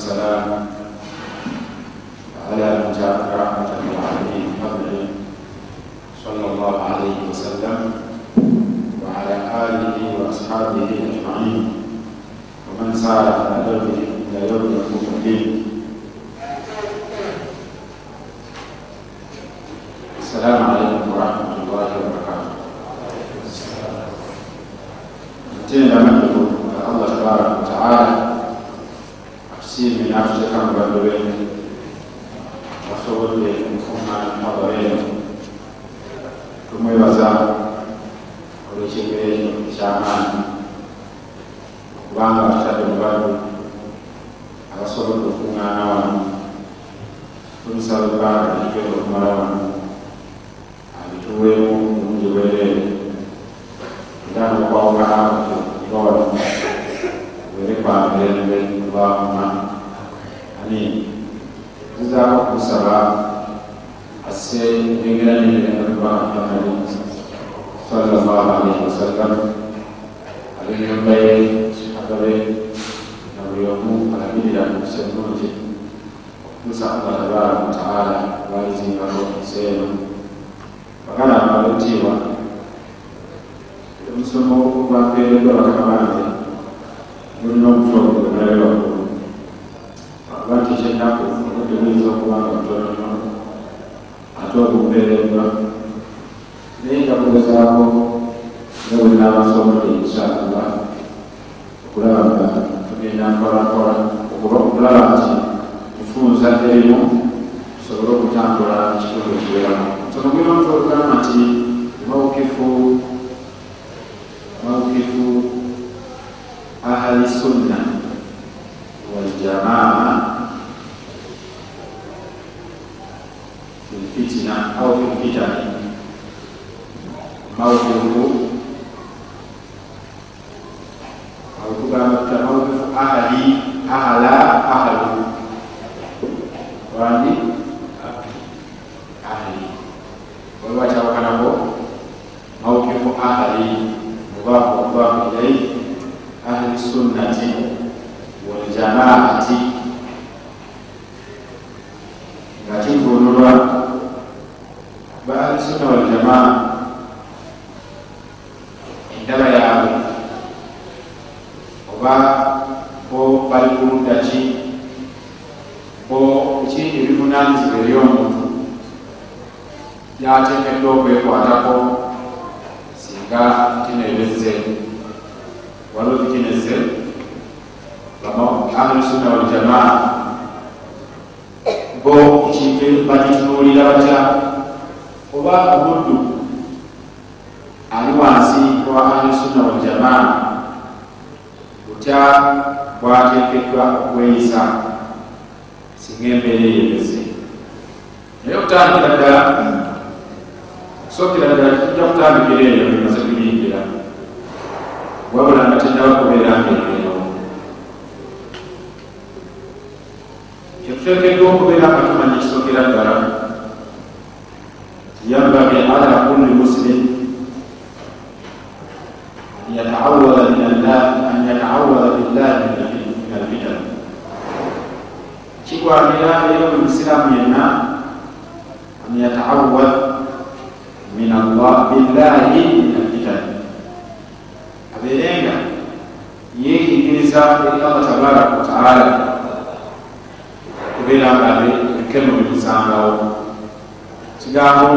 والسلام buli omu alabirira omukisa bulungi okutuusa allah tabaraka wataala lwalizingako ensi eno bagala abalutiibwa omusomo gwampeereddwa bakama bange gulina waggulu akuba nti ekyennaku obudde buyinza okuba nga butonono ate obupeereddwa naye nga kugezaako nga bwe naabasobodde inshaallah okulaba nga ebyankolakola okuba okulaba nti kufunza erimu tusobole okutambula kitundu ekiweramu kyonogera omuntu okugamba nti mawukifu mawukifu ahali sunna waljamaa filfitina au filfitani mawukifu ngakigunulwa baalisuna waljamaa endaba yaabwe oba bo bali kuludda ki bo ki ebivunanyizibwa eri omuntu byateekeddwa okwekwatako singa tineebezze waliwo zikinezze ahlusuna waljamaa bo ekintu bakitunuulira batya oba obuddu ali wansi wa ahlusunna waljamaa butya bwateekeddwa okweyisa singa embeera eyebeze naye okutandikira ddala okusookera ddala tujja kutandikira eyo emaze kuyingira wabula nga tennaba kubeera ngaebeerawo kyetuteekeddwa okubeera nga tumanya ekisookera ddala yambagi ala kulli muslim an yataawada billahi min alfitan kigwanira eyo buli musiraamu yenna an yataawad min allah billahi min alfitan abeerenga yeekingiriza eri allah tabaraka wataala kubeera nga ebikemo bimusangawo kigambo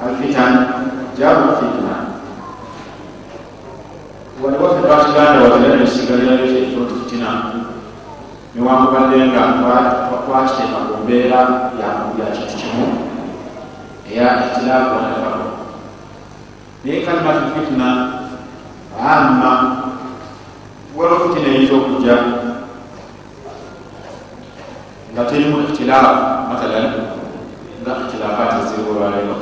alfitan jabu fitna. Waliwaffe twakiganda watera nekisigalirayo kyekitoti fitina newakubadde nga twakiteeka ku mbeera ya kintu kimu eya itilaafu watafako naye kalimatu fitna amma waliwo fitina eyinza okujja nga terimu ikhtilaafu mathalan nga ikhtilaafati ezirolwalero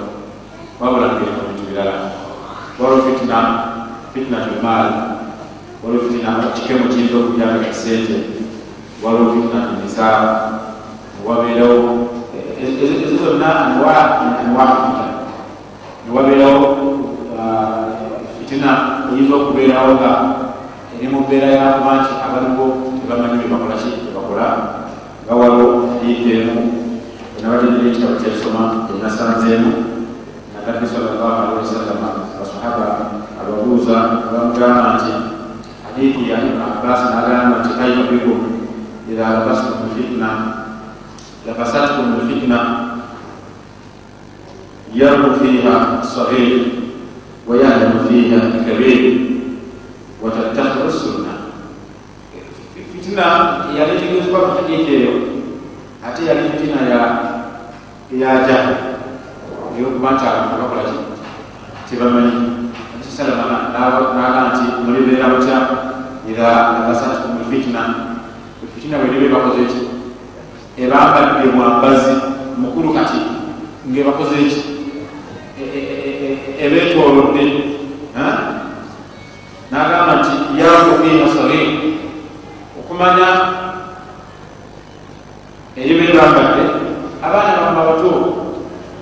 wabula ngerimu bintu birala waliwo fitina fitinatu maal waliwo fitina kikemo kiyinza okujanga kisente waliwo fitinatu nisaa wabeerawo ezo zonna anwa fitina newabeerawo fitina eyinza okubeerawo nga eri mu mbeera yakuba nti abaliwo tebamanyi bebakolaki bakola nga waliwo hadithi emu enabatenera ekitabo kyesoma enasanzeemu nabbi salllah alihi wasallama basahaba ababuuza bamugamba nti hadithi ya ibn abbas nagamba nti kaifa bikum idha labastum lfitna labasatkum lfitna yarbu fiha sagir wayalamu fiha kabir watattakiru sunna fitina yaletegezebwa mu hadithi eyo ate yali fitina yaja eyokuba nti abantu bakola ki tebamanyi kisalama naga nti mulibeera butya era abasatukum fitina. Fitina bweribe bakoze ki ebambadde mwambazi mukulu kati. Ngaebakoze ki ebetolodde nagamba nti yaku fiha sagir okumanya eyo bebambadde abaana bamba bato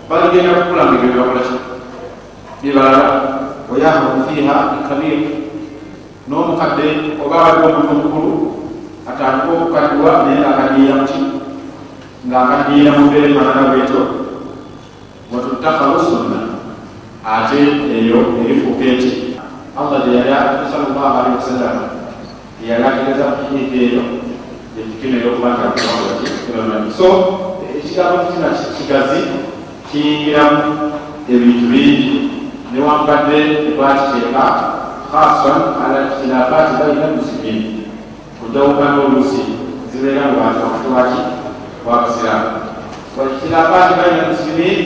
baligenda kukulanga ebyo byebakolaki bibalala wayahmaku fiha kabir n'omukadde oba abadde omuntu omukulu atandika okukaddiwa naye ngaakaddiira muki ngaakaddiira mubeere manana bweto watutakalu sunna ate eyo erifuuka eki allah gyeyali sallallahu alihi wasallama yeyali ategeza kukinyika eyo ekitina eyokubangakibamalaki so ekigambo kitina kigazi kiyingiramu ebintu bingi newambadde ebakiteeka khasan ala ikhtilafati baina muslimin kujawukana oluusi zibeera mu bantu wakati waki wabasiramu waikhtilafati baina muslimin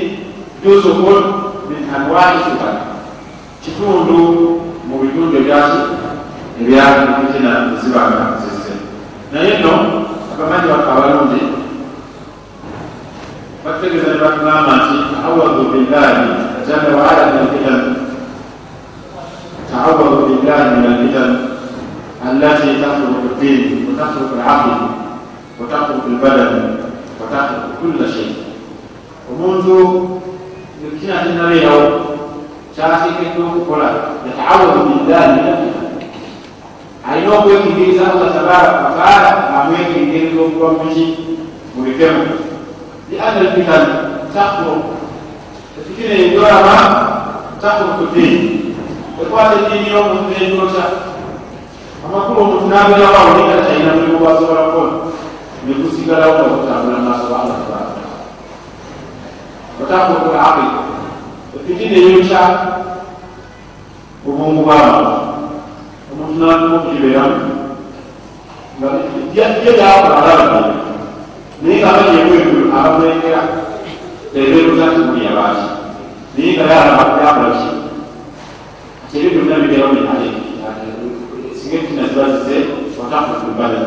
juzukun min anwai fitan kitundu mu bitundu ebyaki ebyabitina zibanga zizze naye no abamanyi bakka abalungi bategeeza ne batugamba nti taawadu billahi jalla waala min alfitan taawadu billahi min alfitan allati takhluqu ddin wa takhluqu alaql wa takhluqu albadan wa takhluqu kulla shay. Omuntu ekina kinabeerawo kyateekeddwa okukola yataawanu billahi nafsihi alina okwekiririza allah tabaraka wataala amwekiririza okuva muki mubitemu liana lfitan takhruq efitina endwama takhruku ddiini ekwata eddiini y'omuntu nendota amakulu omuntu nabeerawo awo naye nga talina mulimu gwasobola kukola ne gusigalawo nga kutambula maaso tabudu abi efitina eyokya obwongo bwamu omuntu nanuma okugiberamu nga ye yaabulaalabe naye ngaabanyeebweru abamwengera ebeeruza nti muli abaaki naye nga yaabulaki kyeri byonna bigeramu ale singa efitina ziba zize watakufumbala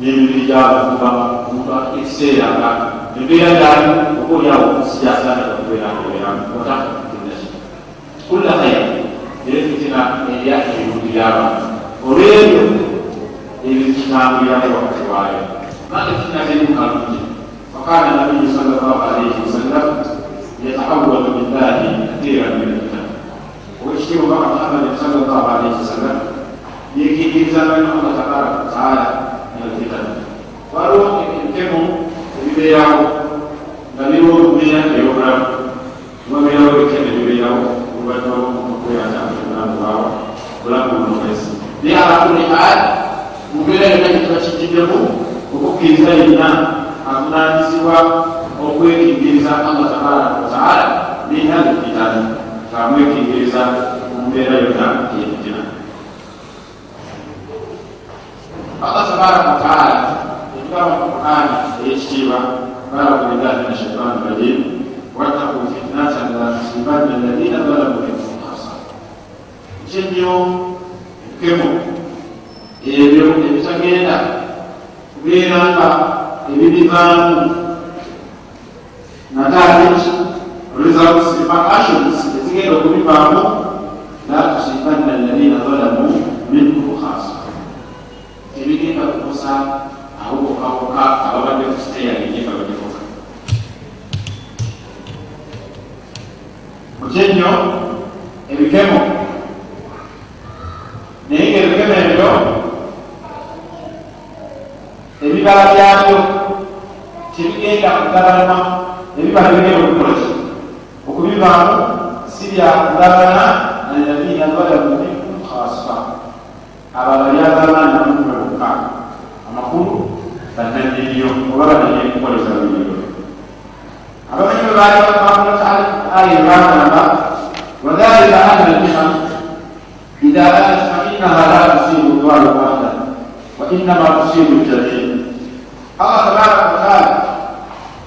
n'emibiri gyabafumba omuntu ekiseera ngaka embeera gyali oba oliawo siyasaana okubeerakubeeramu otakufitinaki kulla khayr era fitina erya ebintu by'abantu olwebyo ebyo kitambulirako wakati waayo بعد فتنة المكرمين وقال النبي صلى الله عليه وسلم يتحول بالله كثيرا من الفتن ويشتم مع محمد صلى الله عليه وسلم يجي في زمن الله تبارك وتعالى من ebibeerawo nga biriwo okubeera ebulamu wabeerawo ebitya ebibeerawo oluvanyuma lwokubeeraaaaawa bulamu bulomezi naye alakuli al mubeera yonna kituba kigiddemu okukkiriza yenna avunanyizibwa okwekigiriza allah tabaraka wataala fainaha la tusibu dwalu wahda wa innama tusibu ljamii allah tabaraka wataala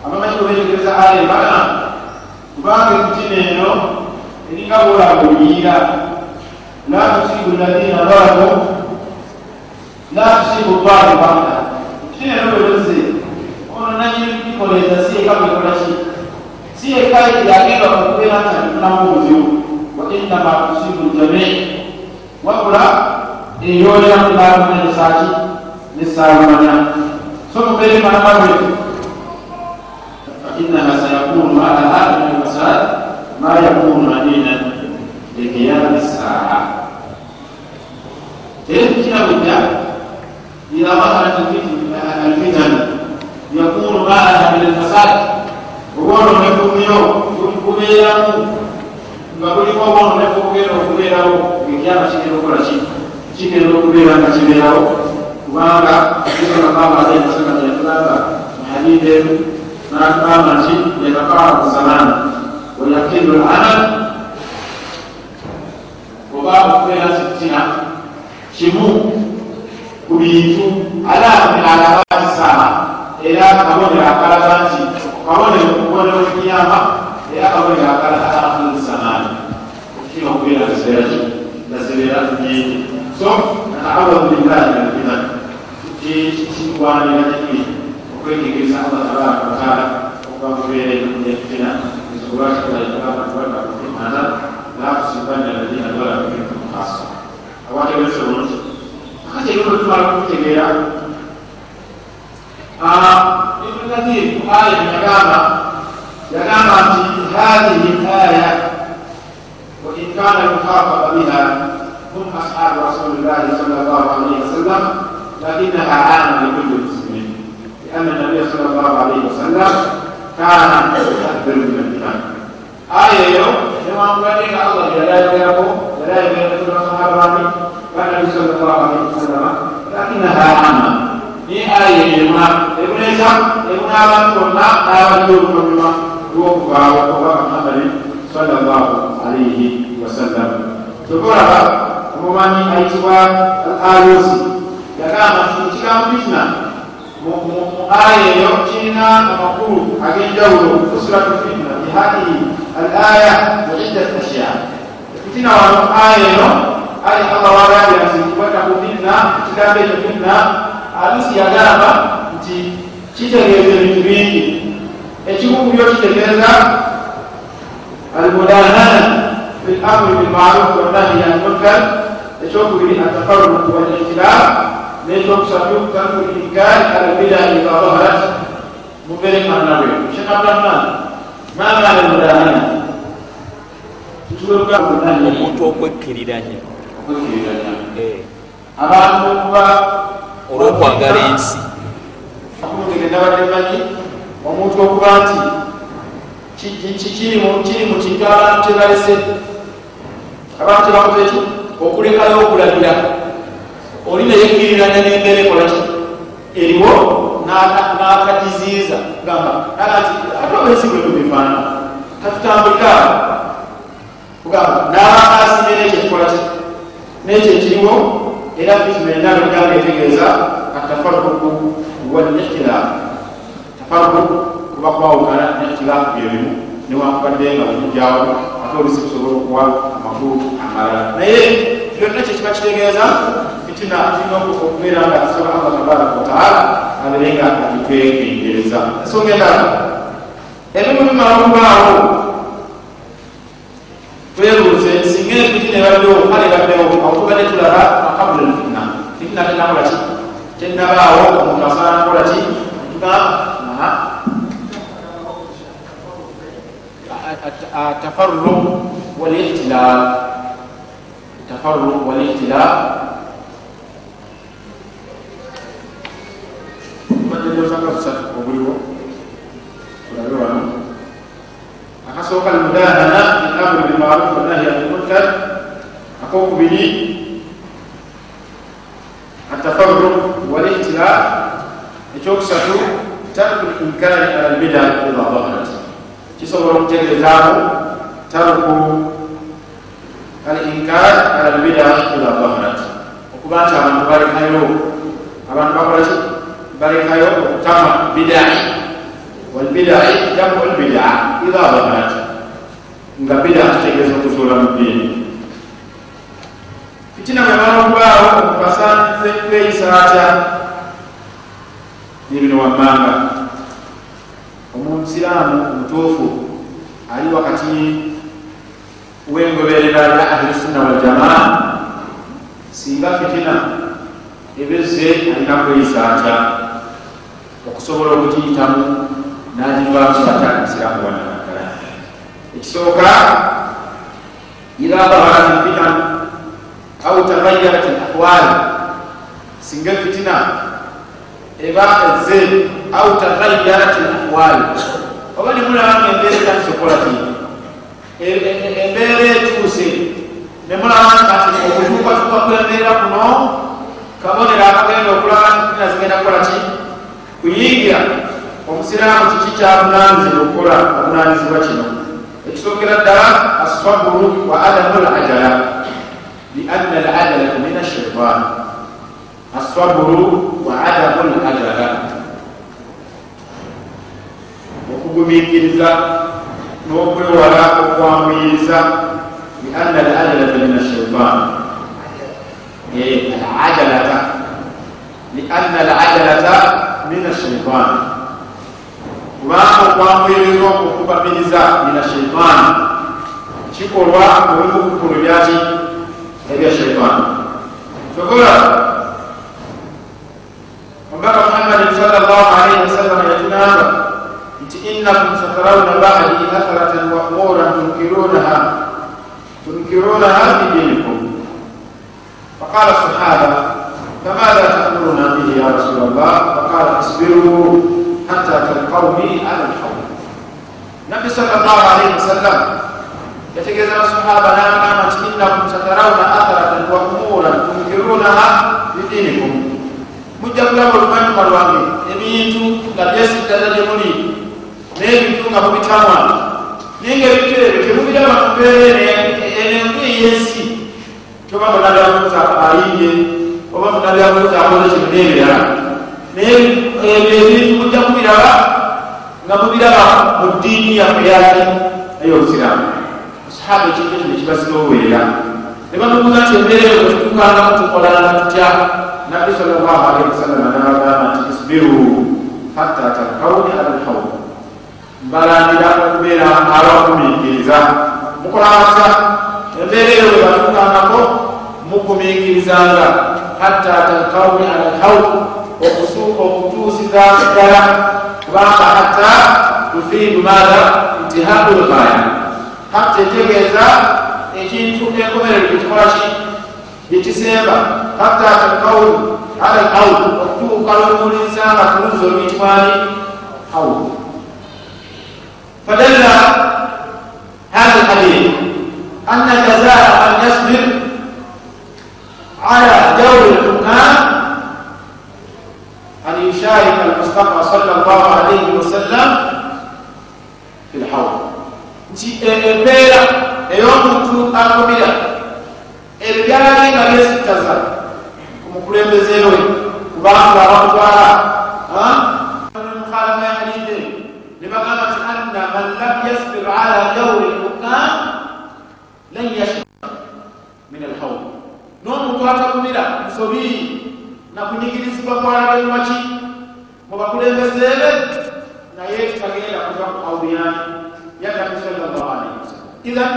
abamanyi bwe betegereza aya ebana kubanga emitima eno eringa bwolabulira la tusibu ladina zalamu la tusibu dwalu wahda emitima eno bweroze ono nanyinikoleza si eka bwekolaki si eka yagenda okubeera nti alifunamu obuzibu wa innama tusibu ljamii wabula eyolera kunalumanesaki nesalumanya so mubeere manamabe fainaha sayakunu malaha min alfasad ma yakunu anina likiyami saa ekikira bujja ila maharat alfitan yakunu malaha min alfasad obwono nebumiyo bubeeramu nga buliko obwono nebugenda okubeerawo ekiyama kigenda okukola ki kigenda okubeera nga kibeerawo kubanga alaihi wasallam yatulamba muhadidi emu natugamba nti yatafaaku zaman wayakilu lamal oba okubeera kitina kimu ku bintu alamu alabati saa era kabonero akalaga nti kabonero kubonero kiyama era kabonero akalaga akhiru zamani okukira okubeera ngazibeera ngazibeera nyingi so nataawadhu billahi min alfitan kikwanira kiki okwetegereza allah tabaraka wataala okuba kubeere efitina ezokulwakikolaikabaakubakuimana lakusibanna alladina zalamu minkum khasa awategereza bulungi akati ebyo tumala kutegeera ibnu kathir ku aya yagamba yagamba nti hadihi aya wain kana lmukhafaba biha هم أصحاب رسول الله صلى الله عليه وسلم لكنها عامة لكل المسلمين لأن النبي صلى الله عليه وسلم كان يستكبر من الإيمان آية يوم لما أمرني الله جل جلاله ولا يبين صحابة والنبي صلى الله عليه وسلم لكنها عامة ni aya ema ebuneza ebuna abantu bonna n'abalira oluvannyuma lw'okuvaawo oba muhammadi sallallahu alaihi wasallam. Tekulaba omumanyi ayitibwa alusi yagamba nti ekigambo fitna mu aya eyo kirina amakulu ag'enjawulo usuratu fitna bihadihi al aya muiddat ashya fitina wano aya eno ali allah wagambira nti wataku fitna ekigambo ekyo fitna alusi yagamba nti kitegeeza ebintu bingi ekimu ku byo kitegeeza almudanana fi lamri bilmaruf wanahyi an munkar ekyokubiri atafaruku walihtilaf nekyokusatu tarku linkari ala bidai idha dhaharat mubere mannawe shekh abdurahman ma maana almudanana omuntu okwekkiriranya Eh, abantu okuba olw'okwagala ensi akumutegenda badde manyi omuntu okuba nti ki- ki- kiri mu kintu abantu kyebalese abantu tebakoze ki okulekayo okulagira oli neyekkiriranya n'embeera ekolaki eriwo? N'aka- n'akagiziiza gamba aga nti ate obensi bwe tubifaana katutambulika kugamba n'abakasimye n'ekyo kikolaki n'ekyo ekiriwo era egamba etegeeza atafaruku walihtilaf tafaruku kuba kwawukana nihtilaafu byebimu newankubadde nga bujijjawo ate olusi kusobola okuwa amakulu amalala naye kyonna kyekiba kitegeeza fitina kirina okubeera nga asaba allah tabaraka wataala abeere nga agitwegendereza ensonga endala ebimu bimala okubaawo twebuuze singa efitina ebaddewo kale ebaddewo awo tubadde tulaba akabula fitina fitina tenakolaki tenabaawo omuntu asaana nakolaki tuga atafarru walihtilaafu التفرق والاختلاف tutegeezanga busatu obuliwo tulabe wano akasooka almudanana bilamri bimaruf wanahi anilmunkar akokubiri atafarruq walihtilaf ekyokusatu tarku linkari ala lbida ida dhaharat kisobola okutegeezaamu tarku alinkar ala lbida ida dhaharat okuba nti abantu balekayo abantu bakolaki balekayo okutama bidai walbidai jamu lbida ida dhaharat nga bida kitegeeza okuzuula mu ddiini fitina bwe balokubaawo okubasanze kweyisa atya nibino wammanga omusiraamu omutuufu ali wakati wengoberera ya ahlusunna waljamaa singa fitina. Ebeze alina kweyisa atya okusobola okugiyitamu nagivaamu atya musiraamu wannaggala ekisooka ila baharat lfitan au tagayarat lahwal singa fitina eba ezze au tagayarat lahwal oba nemulabanga embeera etanisokola ti embeera etuuse nemulabanga kati okutuukatuuka kwembeera kuno kabonero akagenda okulaba fitina zigenda kukola ki kuyingira omusiraamu kiki kyabunanzira okukola obunanizibwa kino ekisookera ddala asaburu wa adamu lajala lianna alajalata min ashaitan asaburu wa adamu lajala okugumikiriza n'okwewala okwamuyiriza lianna alajalata min ashaitan alajalata lianna alajalata min ashaitan kubanga okwamuyiriza okukubamiriza mina shaitaani kikolwa mubikukulu byaki ebya shaitaani tokola omubaka muhammadin salllah alaihi wasallam yatunamba badi atharatan wa umuran tunkirunaha tunkirunaha fi dinikum faqala sahaba famadha ta'muruna bihi ya rasul allah faqala isbiruu hatta talqauni ala lhawl nabi salllah alaihi wasallam yategeeza basahaba nagamba nti innakum satarawna atharatan wa umuran tunkirunaha bidinikum mujja kulaba oluvanyuma lwange ebintu nga byesittaza gye muli n'ebintu nga mubitamwa naye nga ebintu ebyo temubiraba mumbeera enenku eyensi toba munabyabuuza ayiye oba munabyabuuza akoze kino n'ebirala naye ebyo ebintu mujja kubiraba nga mubiraba mu ddiini yaffe yaki ey'obusiraamu sahaba ekintu ekyo nekibasiroweera ne bamubuuza nti embeera eyo bwetutukangamu tukolanga tutya nabbi salllah alaihi wasallama nabagamba nti isbiru hatta talkauni ala lhawl mbalandira okubeera abakumiikiriza. Mukola masa embeera eyo bwe batukangako mukumiikirizanga. Hatta talkauni ala lhawl okutuusiza ddala. Kubanga hatta tufiidu maada intihau lghaya hatta etegeeza ekintu enkomerero kyekikola ki? Byekisemba hatta talkauni ala lhawl okutuuka lwemulinsa nga tuluzi oluyitibwani hawl فدل هذا الحديث أن جزاء من يصبر على دور الحكام أن يشارك المصطفى صلى الله عليه وسلم في الحوض. Nti embeera ey'omuntu agobira ebyo byali nga byesittaza ku mukulembeze we kubanga abamutwala mukhalama yalidde ne bagamba ti anna man lam yasbir ala dawri lhukam lan yashba min alhawd n'omuntu atakumira nsobi nakunyigirizibwa kwalabeumaki mu bakulembeze be naye tagenda kuva ku awuyani yanabi sallallahu alaihi wasallam idhan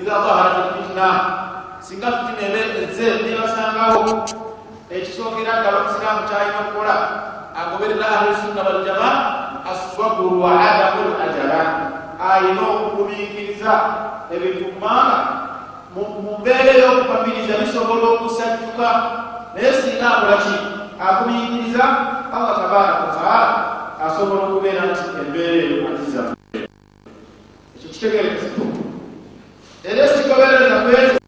idha dhaharat alfitna singa fitina ebe ezze nebasangawo ekisookera ddala omusiraamu kyalina okukola agoberera ahlusunna waljama assaburu wa adamu lajala ayina okugumiikiriza ebintu kubanga mu mbeera ey'okupamiriza bisobola okusajjuka naye singa akolaki akumiyikiriza allah tabaraka wataala asobola okubeera nti embeera eyo agiza ekyo kitegerekesa era ekikobereza kwekyo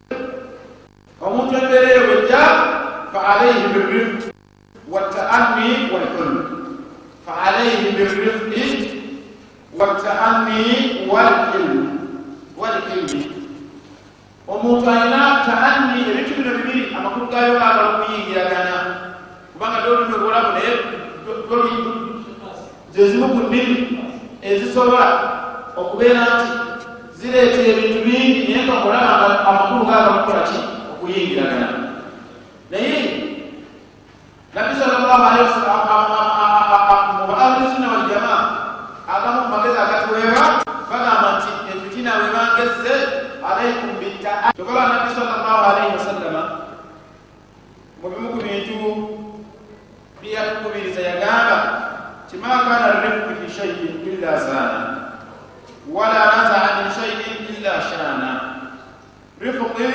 omuntu embeera eyo bwejja fa alaihi birifq wataanni walhulm fa alaihi birifqi wataanni walhilmi walhilmi omuntu alina taanni ebintu bino bibiri amakulu gayo gaagala okuyingiragana kubanga dolino obulamu naye zezimu ku nnimi ezisobola okubeera nti zireeta ebintu bingi naye nga olaba amakulu gaagala kukola ki okuyingiragana naye nabbi sallallahu alaihi wasallam mu ahlusunna waljamaa agamu mu magezi agatuweebwa bagamba nti efitina bwe bangezze alaikum bitta kyokola nabbi sallallahu alaihi wasallama mu bimu ku bintu byeyatukubiriza yagamba kima kana rifqu fi shay'in illa zana wala nazaa min shay'in illa shana rifqi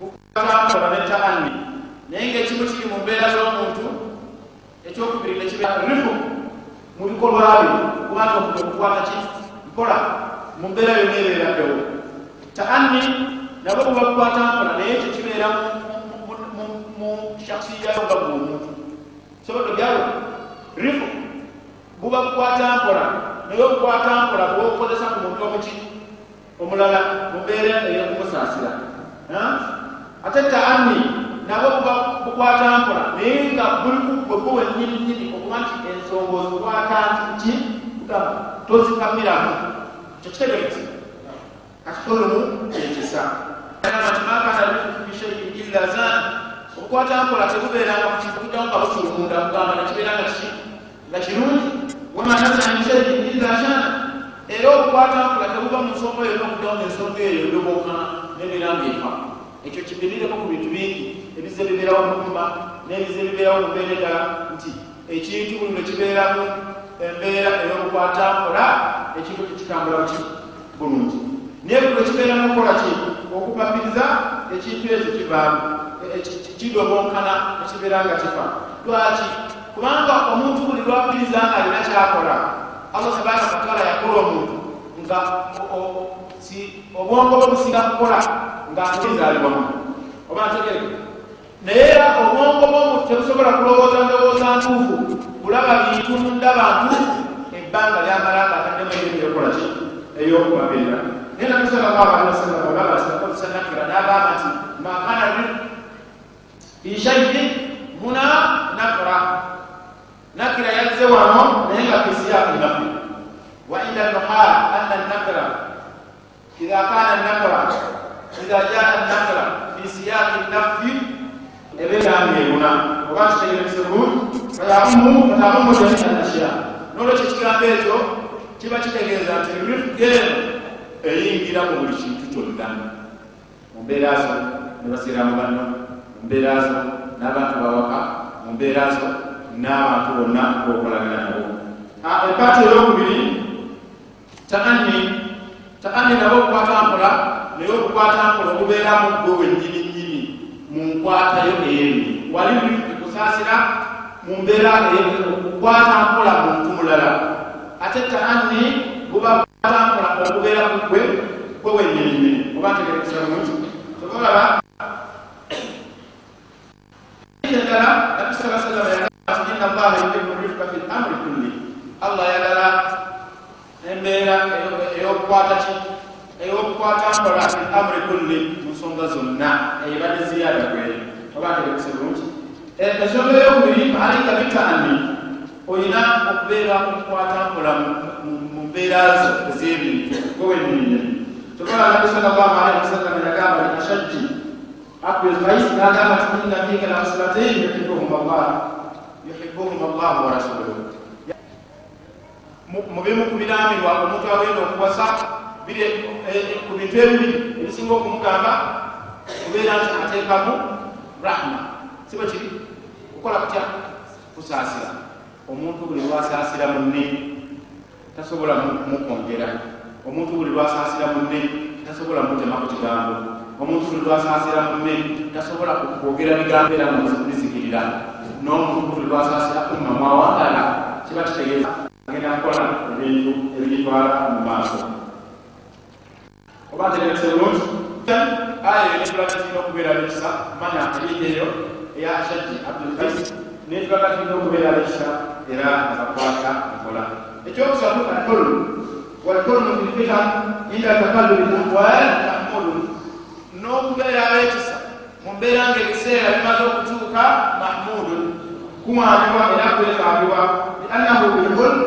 okutambola netaanni naye ngaekimu kiri mu mbeera z'omuntu ekyokubiri nekibeera rifu mu bikolwa bye kubanga omuntu okukwata ki nkola mu mbeera yonna ebeeraddewo taanni nabo buba bukwata nkola naye ekyo kibeera mu shaksiyayo nga bwomuntu sobodo byalo rifu buba bukwata nkola naye obukwata nkola bwobukozesa ku muntu omuki omulala mu mbeera eyokumusaasira ate taanni nabo bukwata nkola naye nga buli kugwegwe wennyininyini okuba nti ensonga ozikwata nti kugamba tozikamiramu ekyo kitegeeza kakitolumu ekisa illa zan okukwata nkola tekubeeranga kukitamu nga busulumunda kugamba nekibeera nga kiki nga kirungi wamanazanishaiin illa shana era okukwata nkola tebuva mu nsonga eyo nokutamu ensonga eyo eyobookana nebeera nga efa ekyo kibirireko ku bintu bingi ebize bibeerawo mukuma eddala nti ekintu buli lwekibeeramu embeera ey'okukwata nkola ekintu tekitambula ki? Bulungi. Naye buli lwekibeeramu okukola ki? Okupapiriza ekintu ekyo kivaamu kidobonkana ekibeera nga kifa. Lwaki? Kubanga omuntu buli lwapiriza nga alina kyakola allah tabaraka wataala yakola omuntu nga obwongo bwe businga kukola nga ntizaalibwamu oba ntegereke naye era obwongo bwomuntu tebusobola kulowooza ndowooza ntuufu. Kulaba bintu mundaba ntuufu ebbanga lyamala nga ataddemu ebintu byekola ki? Ey'okubabeera naye nakira n'agamba nti makana fi shay'in huna nakra nakira yazze wano naye nga fisiyaqi nafi wa inda nuhal anna nakra. Idha kana nakra. Idha jaa nakra fi siyaqi nafi ebegambyebuna oba kitegerese bulungi fayamumu fatamumu jamia ashya nolwekyo ekigambo ekyo kiba kitegeeza nti rifugeeno eyingira mu buli kintu kyonna mu mbeera zo ne basiiramu banno mu mbeera zo n'abantu bawaka mu mbeera zo n'abantu bonna bokolagana nabo epaati eyokubiri taanni taanni nabo okukwata nkola naye okukwata nkola okubeeramu gwe wennyininyini mu nkwatayo eyebi wali kusaasira mu mbeera okukwata nkola muntu mulala ate taanni buba kukwata nkola okubeera ku gwe wennyininyini oba ntegerekesa bulungi sobolaba endala nabi saa salama yagamba nti inna allaha yuhibu rifka fi lamri kulli. Allah yagala embeera ey'okukwata ki ey'okukwata nkola fi amuri kulli mu nsonga zonna eyibadde ziyaada gweyo oba ntegekese bulungi e, ensonga eyokubiri alaika bitami olina okubeera okukwata nkola mu mbeera zo ez'ebintu gowennine tokolaabisalaamualaihiwasallam yagamba ashaddi abdulkais nagamba tuina fika lamuslatain yuhibuhum allahu wa rasuluhu. Mu bimukubiramirwa omuntu agenda okuwasa ku bintu ebibiri ebisinga okumugamba kubeera nti ateekamu rahma. Si bwe kiri kukola kutya kusaasira omuntu buli lwasaasira munne tasobola mukwongera omuntu buli lwasaasira munne tasobola mutemaku kigambo. Omuntu buli lwasaasira munne tasobola kwogera bigambo era mubizikirira n'omutukutu lwasaasira umma mwawagala kiba kitegeeza agenda kukola ebintu ebigitwala mu maaso oba ntegerese bulungi aya netulaga tulina okubeera bekisa manya eriiyo eya ashajji abdulkais netulaga tulina okubeera bekisa era abakwata nkola. Ekyokusatu alhulm walhulmu fi lfitan inda takallubi lahwal mahmudun n'okubeera abekisa mu mbeera ngaebiseera bimaze okutuuka mahmudun kuwanibwa era kwetagibwa liannahu bilhulm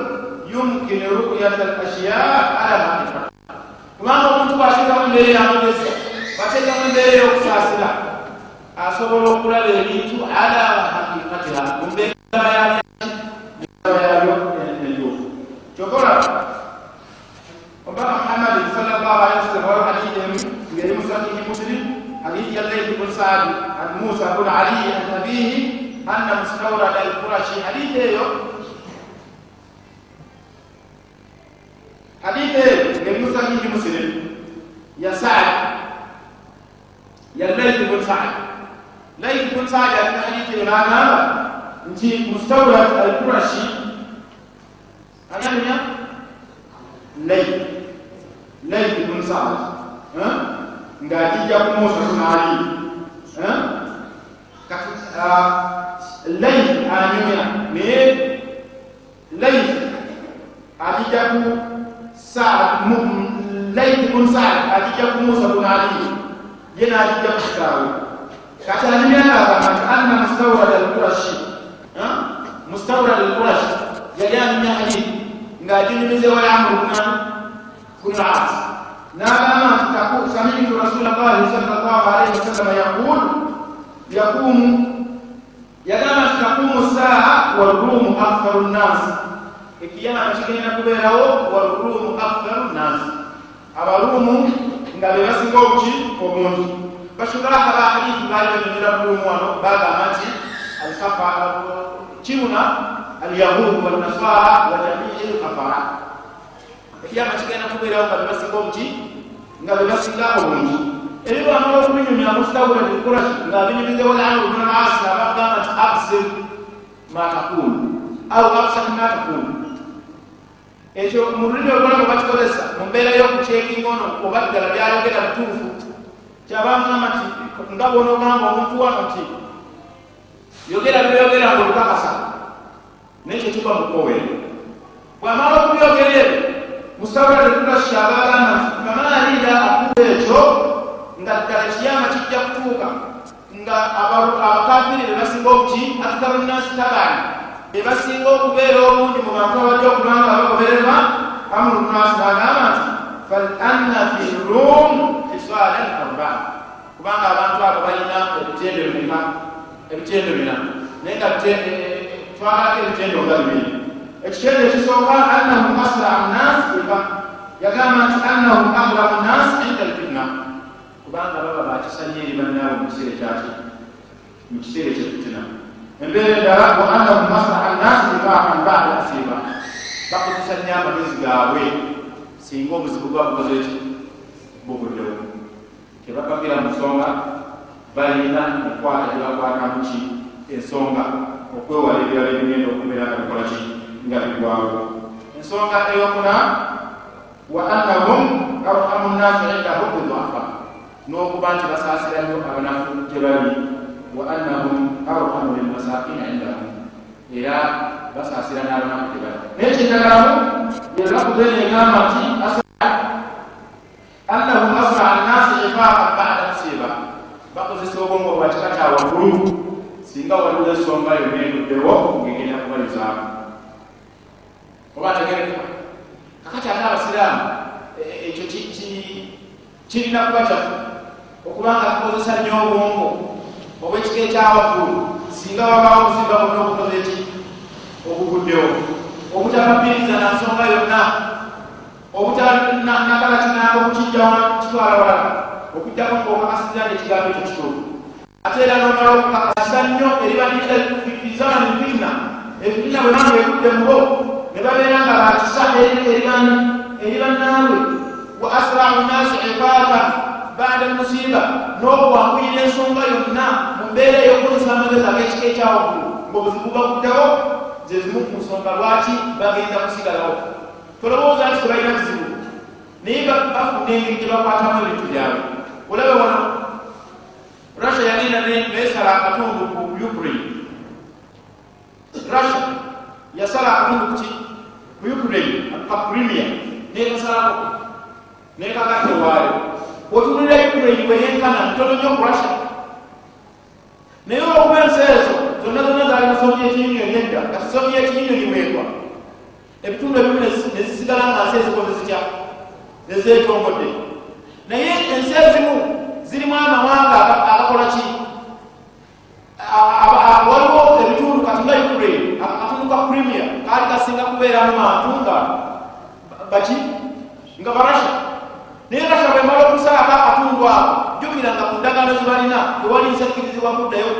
yumkinu ruyata alashiya ala haqiqa kubanga omuntu bwateekamu embeera eyamugezi bateekamu embeera ey'okusaasira asobola okulaba ebintu ala haqiqatiha mu mbeera yabyo entuufu kyokola obama muhammadi sallallahu alaihi wasallam waliwo hadithi emu ngeri mu sahihi muslim hadithi ya layth bun saadi an musa bun ali an abihi anna mustawrad alqurashi hadithi eyo hadithi eyo ngeri mu sahihi muslim ya saad ya layth bun saad layth bun saadi alina hadithi eyo n'agamba nti mustawrad alqurashi anyaminya layth layth bun saad ng'ajijja ku musa bun ali layth anyumya naye layth ajijja ku layth bun saad ajijja ku musa bun ali yena ajijja ku kitaawe kati anyumya ng'agamba nti anna mustawrad alqurashi mustawrad alqurashi yali anyumya hadithi ng'ajinyumizewa yamurunani kunas نعم سمعت رسول الله صلى الله عليه وسلم يقول يقوم يدام تقوم الساعة والروم أكثر الناس ikiyama kigenda kubeerawo waluruumu akfaru nnaasi abaluumu nga be basinga obuki obungi bashugalaha ba hadithi baali banyonyera buluumu wano bagamba nti alkafa kiuna alyahudu wannasara wa jamii lkafara ekiyama kigenda kubeerawo nga bebasinga obuki nga bebasinga obungi eri bwamala okubinyumya mustawula bikurashi nga binyumizewo lamru bna maasi abagamba nti absir ma takulu. Au absir ma takulu ekyo mu lulimi olwalamu bakikozesa mu mbeera y'okucekinga ono oba ddala byayogera butuufu kyabamugamba nti nga bwonaogamba omuntu wano nti yogera byoyogera nga olukakasa nekyo kiba mukowere bwamala okubyogera ebyo musawula tekulashi abagamba nti kamaliira akuba ekyo nga ddala kiyama kijja kutuuka nga abakafiri bebasinga obuki aktaru nnasi tabani bebasinga okubeera obungi mu bantu abajja okubanga bagobererwa amulunasi bagamba nti falanna fi rum hisalan arba. Kubanga abantu abo balina ebitendo bimeka ebitendo bina naye nga twalako ebitendo nga bibiri ekitendo ekisooka annahum asrau nnas ifa yagamba nti annahum aglamu nnas inda alfitna kubanga baba bakisanye eri bannaabo mu kiseera kyaki mu kiseera ekyefitina embeera endala wa annahum asraa nnas ifaakan bada asiba bakozesanya amagezi gaabwe singa obuzibu bwabukoze eki buguddewo tebakagira mu nsonga balina okukwata gyebakwatamuki ensonga okwewala ebirala ebigenda okubeera nga bikola ki nga bigwawo ensonga eyokuna wa annahum arhamu nnasi indahum bidafa n'okuba nti basaasirayo abanafu gye bali wa annahum arhamu lilmasakina indahum era basaasira n'abanafu gye bali naye kiddagalamu yelakuze negamba nti annahum asraa nnasi ifaakan bada musiba bakozesa obwongo bwa kika kya waggulu singa waliwo ensonga yonna enduddewo ngegenda kubalizaamu oba tegerekeka kakati ate abasiraamu ekyo kirina kuba kyaffe okubanga tukozesa nnyo obwongo obwekika ekyawaggulu singa wabaawo obuziba bonna obukoze eki obuguddewo obutababiriza na nsonga yonna obutanakala kinanga okukijjawo kitwala wala okugjako ngaokakasiza nekigambo ekyo kituufu ate era nomala okukakasa nnyo eribanizamani fitina efitina bwe banga egudde mubo ne babeera nga bakisa eri bannaabwe wa asrau nnasi ifaaka bada musiba n'obuwanguyira ensonga yonna mu mbeera ey'okukozesa amagezi ag'ekika ekyawaggulu ngaobuzibu baguddawo zezimu ku nsonga lwaki bagenda kusigalawo tolowooza nti tebalina kizibu naye bafuna engeri gye bakwatamu ebintu byabwe olaba wano russia yagenda nesala akatundu ku ukraine. Russia yasala akatundu kuki ku ukraine ka premier nekasalako nekagate waayo otunulira ukraine weyenkana mutono nnyo ku russia naye olwokuba ensi ezo zonna zonna zaali mu soviet union edda kati soviet union weekwa ebitundu ebimu nezisigala nga nsi ezikoze zitya? Ezetongodde naye ensi ezimu zirimu amawanga agakola ki? Waliwo ebitundu kati nga ukraine akatundu ka premier kaali kasinga kubeeramu bantu nga baki nga barasha naye rasha bwemala okusalako akatundu ako jukira nga ku ndagaano zibalina tewali nsakkirizibwa kuddayo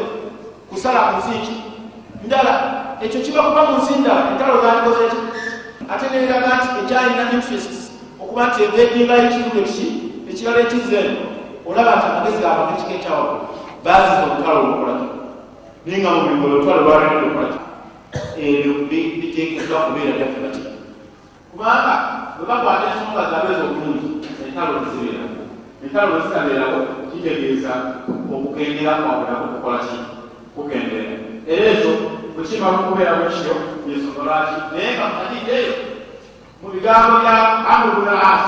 kusala ku nsi ki ndala ekyo kiba kuba mu nsi ndala entalo zalikoze ki ate neeraga nti ekyalina interest okuba nti evedingayo ekitundu ekiki ekirala ekizeeno olaba nti amagezi gabanga ekika ekyawa baziza olutalo olukolaki naye nga mubigo olutalo lwalina olukolaki ebyo biteekeddwa kubeera byaffe bati kubanga webakwata ensonga zabeeza obulungi entalo nezibeerako entalo nezitabeerako kitegeeza okukendera kwabulako kukola ki? Kukendera era ekyo bwekimala okubeeramu ekyo yensonga lwaki naye nga muhadide eyo mu bigambo bya amrubunaas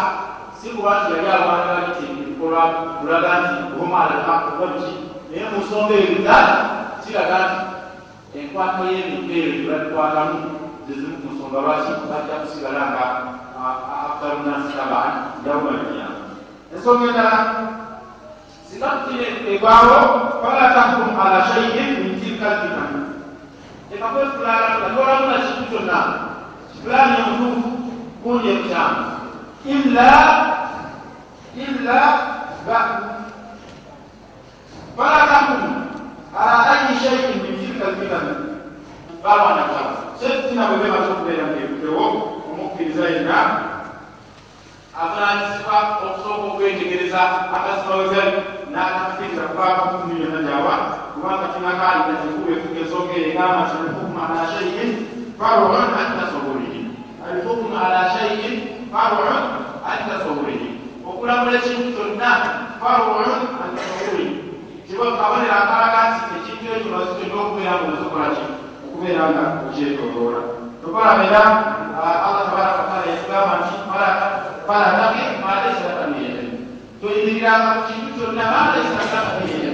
si kuba nti yali alwanira nti ebikolwa kulaga nti humalaakuwaki naye mu nsonga eyo bigaali kiraga nti enkwata y'ebintu eyo gyebabikwatamu zezimu ku nsonga lwaki bajja kusigala nga afgarunasi taban yaumalkiya ensonga endala singa tutine egwawo fala tahkum ala shaiin min tilka lfitan ekakwefulaalatolamu na kintu kyonna kifulaani omutuufu gundi ekyamu illa illa fala tahkum ala ayi shaiin min tilka lfitan balwanaka sefitina bwe bemaze okubeera ngeebutewo omukkiriza yenna avunanyizibwa okusooka okwetegereza akazima wegali n'akakkiriza kubaako kumi yonna gyawa kubanga kinakaalina kikuba efuga ensonga egamba nti alhukmu ala shaiin farun an tasawurihi alhukmu ala shaiin farun an tasawurihi okulamula ekintu kyonna farun an tasawurihi kiba kabonera akalaga nti ekintu ekyo lwaki kyonna okubeera nga ozokola ki okubeera nga okyetoloola tukolabera allah tabaraka wataala yatugamba nti falatake malaisa lakamiyete toyimiriranga ku kintu kyonna malaisa lakamiyete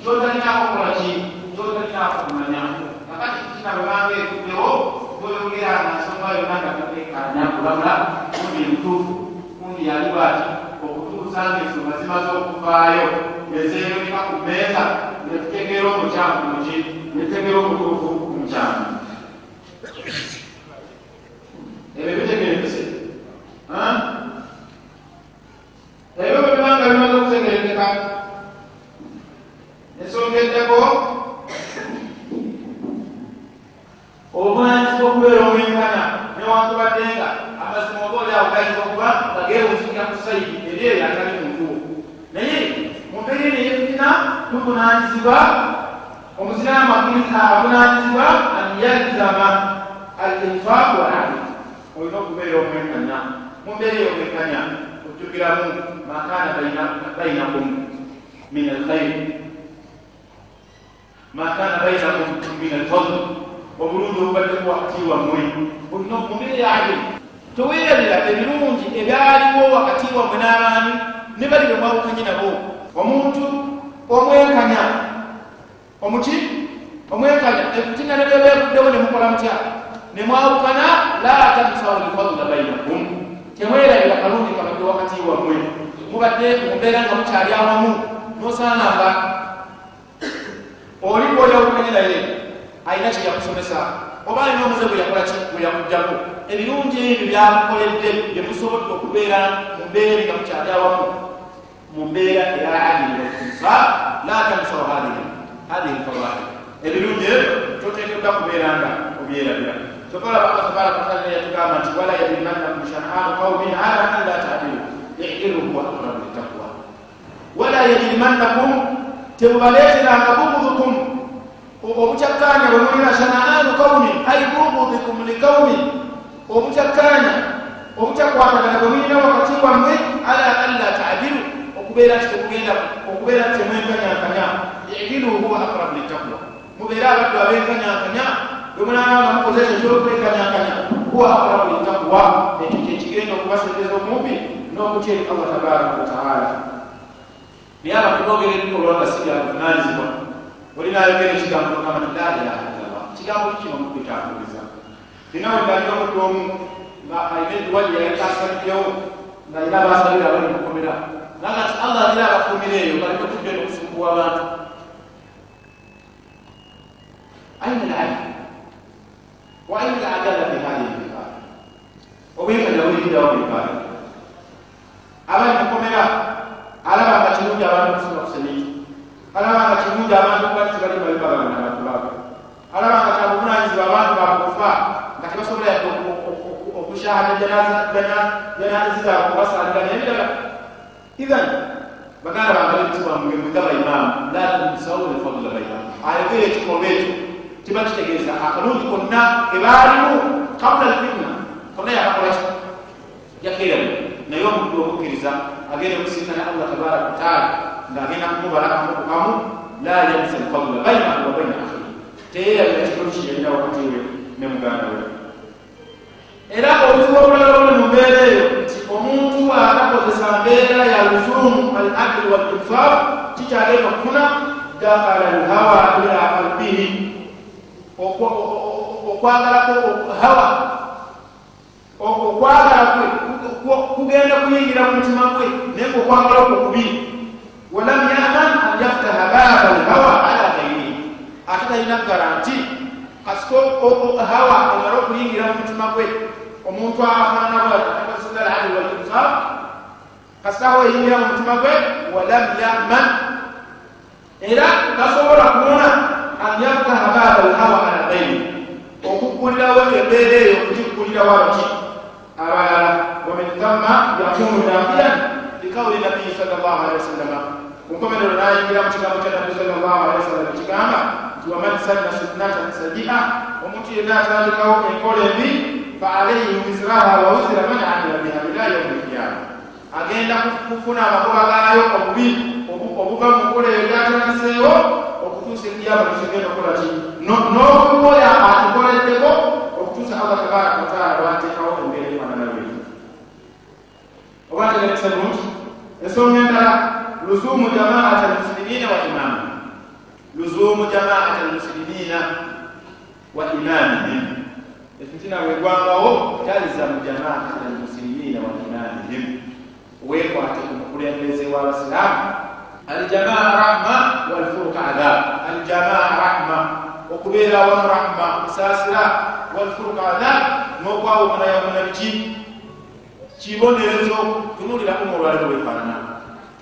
kyotalinako okolaki kyotalinako kumanya kakati kina bwebanga ekuddewo toyogeranga nsonga yonna nga tatekanya kulamula kundi emutuufu kundi yali bwati okutuusa nga ensonga zimaze okuvaayo ezeeyoleka ku mmeeza netutegeera omukyamu muki netutegeera omutuufu ku mukyamu ebyo bitegerekese ebyo bwebibanga bimaze okutegerekeka ensonga eddako obuvunanyizibwa okubeera omwenkana newankubadde nga amazima oba oli awo gayinza okuba nga geewuzikira ku saidi eri eyo atali muntuwo naye mu mbeera eno eyefitina tuvunanyizibwa omuziramu avunanyizibwa anyalizama al infaaku walali olina okubeera omwenkanya mu mbeera ey'omwenkanya ojjukiramu makana bainakum min alkhairi makana bainakum min alfadl. Obulungi obubaddeku wakati wammwe. Olina mumbeera yayo toweerabira ebirungi ebyaliwo wakati wammwe n'abaani ne bali bwe mwawukanye nabo. Omuntu omwenkanya. Omuki omwenkanya. Efitina ne byebeebuddewo ne mukola mutya ne mwawukana la tansawu lfadula bainakum temwerabira kalungi kabadde wakati wammwe mubadde mumbeera nga mukyali awamu nosaananga oli bwoyawukanye naye alina kyeyakusomesa oba alina omuze bweyakolaki bweyakugjamu ebirungi ebyo byamukoledde byemusobodde okubeera mu mbeera nga mukyali awamu mu mbeera eya adiliinsa la tansawu hadihi lfawaid ebirungi ebyo kyoteekeddwa kubeera nga obyerabira sokola allah tabaraka wataala yatugamba nti wala yajrimannakum shan'anu qaumin ala an la tadilu idilu huwa aqrabu litaqwa wala yajrimannakum tebubaleeteranga bubudukum obucakkaanya bwe mulina shanaanu qaumin ai bugudikum liqaumin obutakkaanya obutakwatagana bwe mulina wakati wammwe ala alla taadilu okubeera nti temugenda okubeera nti temwenkanyankanya idilu huwa aqrabu litakwa mubeere abaddu abenkanyankanya bwe mulaba nga mukoze ekyo kyokwenkanyankanya huwa aqrabu litakwa ekyo kyekigenda okubaseereza omubi n'okutya eri allah tabaraka wataala naye abantu boogera ebikolwa nga si byabuvunanyizibwa olinayogera ekigambo ogamba nti la ilaha illallah kigambo kikino mukwekyafuriza ninawe ndalina omuddu omu nga alina eddwali yayakasaliddewo nga alina abasalira abali mukomera naga nti allah alina abakumira eyo baleke kudde nokusumbuwa abantu aina lali wa aina ladala fi hadihi libada obuyinza bweyitawo bibada abali mukomera alaba nga kirungi abantu okusoma kusemiki alaba nga kirungi abantu kuba tibali balibagana abantu baabo alaba nga kyabuvunanyizibwa abantu bakufa nga tebasobola yadde okushahada janazi zaabwe kubasalira nebirala ithan baganda bange bekisibwamuge mwega baimaamu la tunsawule fadula baimaamu ayogera ekikolwa ekyo kiba kitegeeza akalungi konna ebaalimu kabula lfitna konna yakakolaki yakeeramu naye omuddu omukkiriza agenda okusinkana allah tabaraka wataala ngaagenda kumubala kamu ku kamu la yabisa lfadula bainahu wa baina akhihi. Teyerabira kikono kiyalina wakati we ne muganda we era obuzibu obulala buli mu mbeera eyo nti omuntu atakozesa mbeera ya luzumu al akli walinfaq kikyagenda okufuna dakala lhawa ila qalbihi okwagalako hawa. Okwagala kwe kugenda kuyingira mu mutima gwe naye ngaokwagala okwo kubi. Walam yaman an yaftaha baba lhawa ala gairihi ate talina garanti kasiko hawa omala okuyingira mu mutima gwe omuntu afaanana bwataaali walinfaq kasita hawa eyingira mu mutima gwe walam yaman. Era tasobola kuwona an yaftaha baba lhawa ala gairihi okuggulirawo embeera eyo okugigulirawo abaki abalala wamin thamma yakunu nafiyan likawuli nabiyi salllah alihi wasallama kunkomerero nayingira mu kigambo kya nabbi salllah alihi wasallam kigamba nti waman sanna sunnatan sajia omuntu yenna atandikawo enkola embi fa alaihi wiziraha wa wizira man amila biha ila yaumi lkiyama agenda kufuna amagoba gaayo obubi obuva mu nkola eyo gyatandiseewo okutuusa ekiyama kisogenda okukola ki n'okukola atukoleddeko okutuusa allah tabaraka wataala lwateekawo embeera efaananawe oba tegerekesa bulungi ensonga endala luzumu jamaata almuslimina wa imamu luzumu jamaata almuslimina wa imamihim efitina wegwangawo taliza mu jamaata almuslimina wa imamihim weekwate ku mukulembeze w'abasiraamu aljamaa rahma walfuruka adab aljamaa rahma okubeera awamu rahma kusaasira walfuruka adab n'okwawukanayawukana biki kibonerezo tunulira umulwaliro wefaanana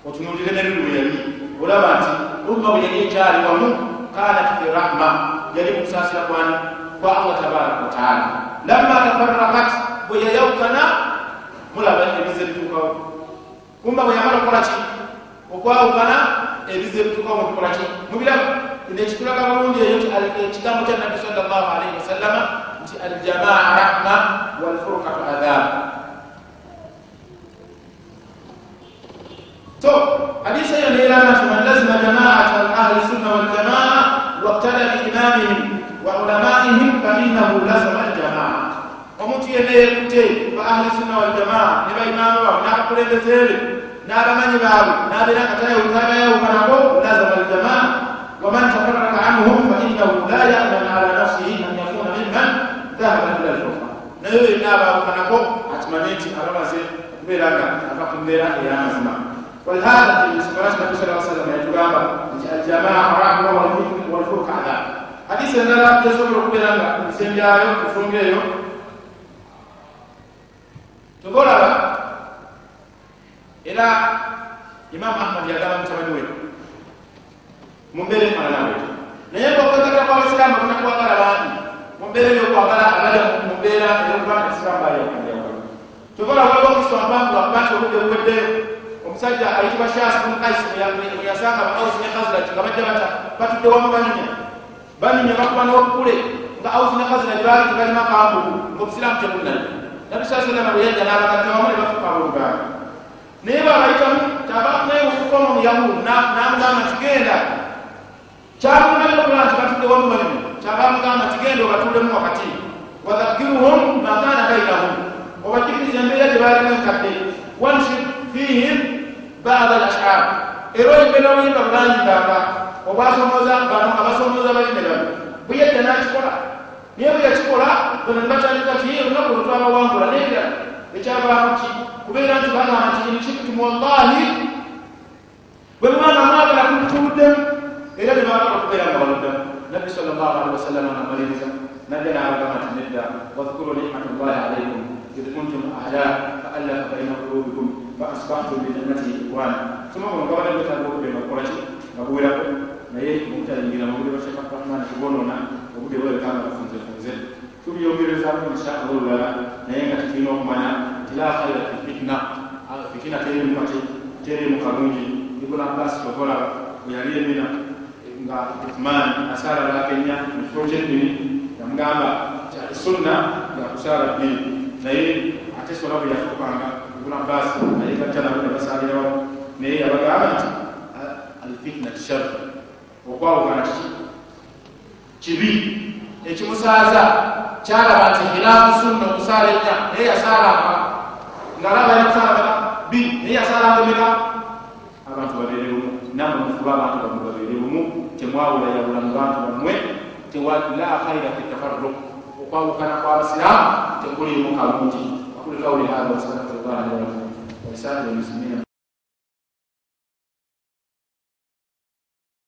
otunulire nebiru bwe yali olaba nti umma bwe yali ekyali wamu kanat fi rahma yali mukusaasira kwani kwa allah tabaraka wataala lamma tafarakat bwe yayawukana mulaba ebize bituukawo kumba bwe yamala okukola ki okwawukana ebize bituukawo mutukola ki mubiramu nekitulaga bulungi eyo ekigambo kya nabbi salllah alaihi wasallama nti aljamaa rahma walfurukatu adhabu to hadisa hiyo niilana nti man lazima jamaata ahli sunna waljamaa waktada biimamihim wa ulamaihim fainahu lazima aljamaa omuntu yenna yekute ba ahli sunna waljamaa ne baimamu baabwe n'abakulembezeebe n'abamanyi baabwe n'abeera nga tayawukanako lazima aljamaa waman tafaraka anhum fainahu la yaman ala nafsihi an yakuna mimman dhahaba ila alfurqa naye yenna abawukanako akimanye nti abamaze okubeera nga ava ku mbeera ey'amazima ولهذا في سفرات النبي صلى الله عليه وسلم يتبعنا الجماعة رحمة والفرق عذاب حديث أن لا يصبر كبيرا نسيم جايو كفرون جايو تقول على إلى mu mbeera efaanana bweti naye ngaokwegata kw'abasiraamu balina kwagala bangi mu mbeera ey'okwagala abali mu mbeera ey'okubanga abasiraamu bali akanjawulo tuvola waliwo okusombangu akubati obudde buweddeyo omusajja ayitibwa shas bunu kaisi eyasanga ba ausi ne khaziraj nga bajja bata. Batudde wamu banyumya banyumya bakuba n'obukule nga ausi ne khaziraj baali tebalima kambulu ngaobusiraamu tebunnayo nabi saa sallama bwe yajja n'abagatta wamu ne bafuka abooluganda naye baabayitamu tabaneyo okukoma omuyahudu n'amugamba tigenda kyabulumanya okulaba nti batudde wamu balimu kyabamugamba nti genda obatuulemu wakati wadhakiruhum makana bainahum obajjukiza embeera gye balimu enkadde wanshid fihim bada al ashar era oyimbe n'obuyimba bulanyimbanga obwasomoza bano abasomoza balime bano buyedda nakikola naye bwe yakikola bano nebatandika ti olunaku olutwabawangula nebira ekyavaamu ki kubeera nti bagamba nti inshiktum wallahi bwe mubanga mwagala tumutuuddemu era okubeera nga baluddamu nabbi salllah alihi wasallama namaliriza najja nabagamba nti nedda wadhkuru nicmatullahi alaikum id kuntum ahda faallafa baina qulubikum faasbahtum binicmatihi ikwana soma gono gabana betaaga okubema kukolaki nga buwerako naye mubutayingira mubuli bashek abdurahmani kubonoona obudde bwebekanga bufunzefunze tubyongerezamu inshaallah olulala naye nga tulina okumanya nti la khaira fi fitina fitina terimu kati terimu kalungi ibn abbas tokolaba bwe yali emina nga uthman asaala lakenya mukifo kyeddini yamugamba kyali sunna yakusaala ddini naye ate sola bwe yafukanga ibn abbas naye gatta nabo ne basaalirawo naye yabagamba nti alfitnat shar. Okwawukana kiki kibi ekimusaaza kyalaba nti khilaafu sunna okusaala ennya naye yasaalanga ngaalaba yakusaala bi naye yasaalanga emeka abantu babeere bumu namwe mufuba abantu bamu temwawula yawula mu bantu bammwe la khaira fi tafarruq. Okwawukana kwabasiraamu tekulimu kalungi aqulu qawli hadha wasallallahu alaihi wa sallam. Wa lisaa'iri muslimina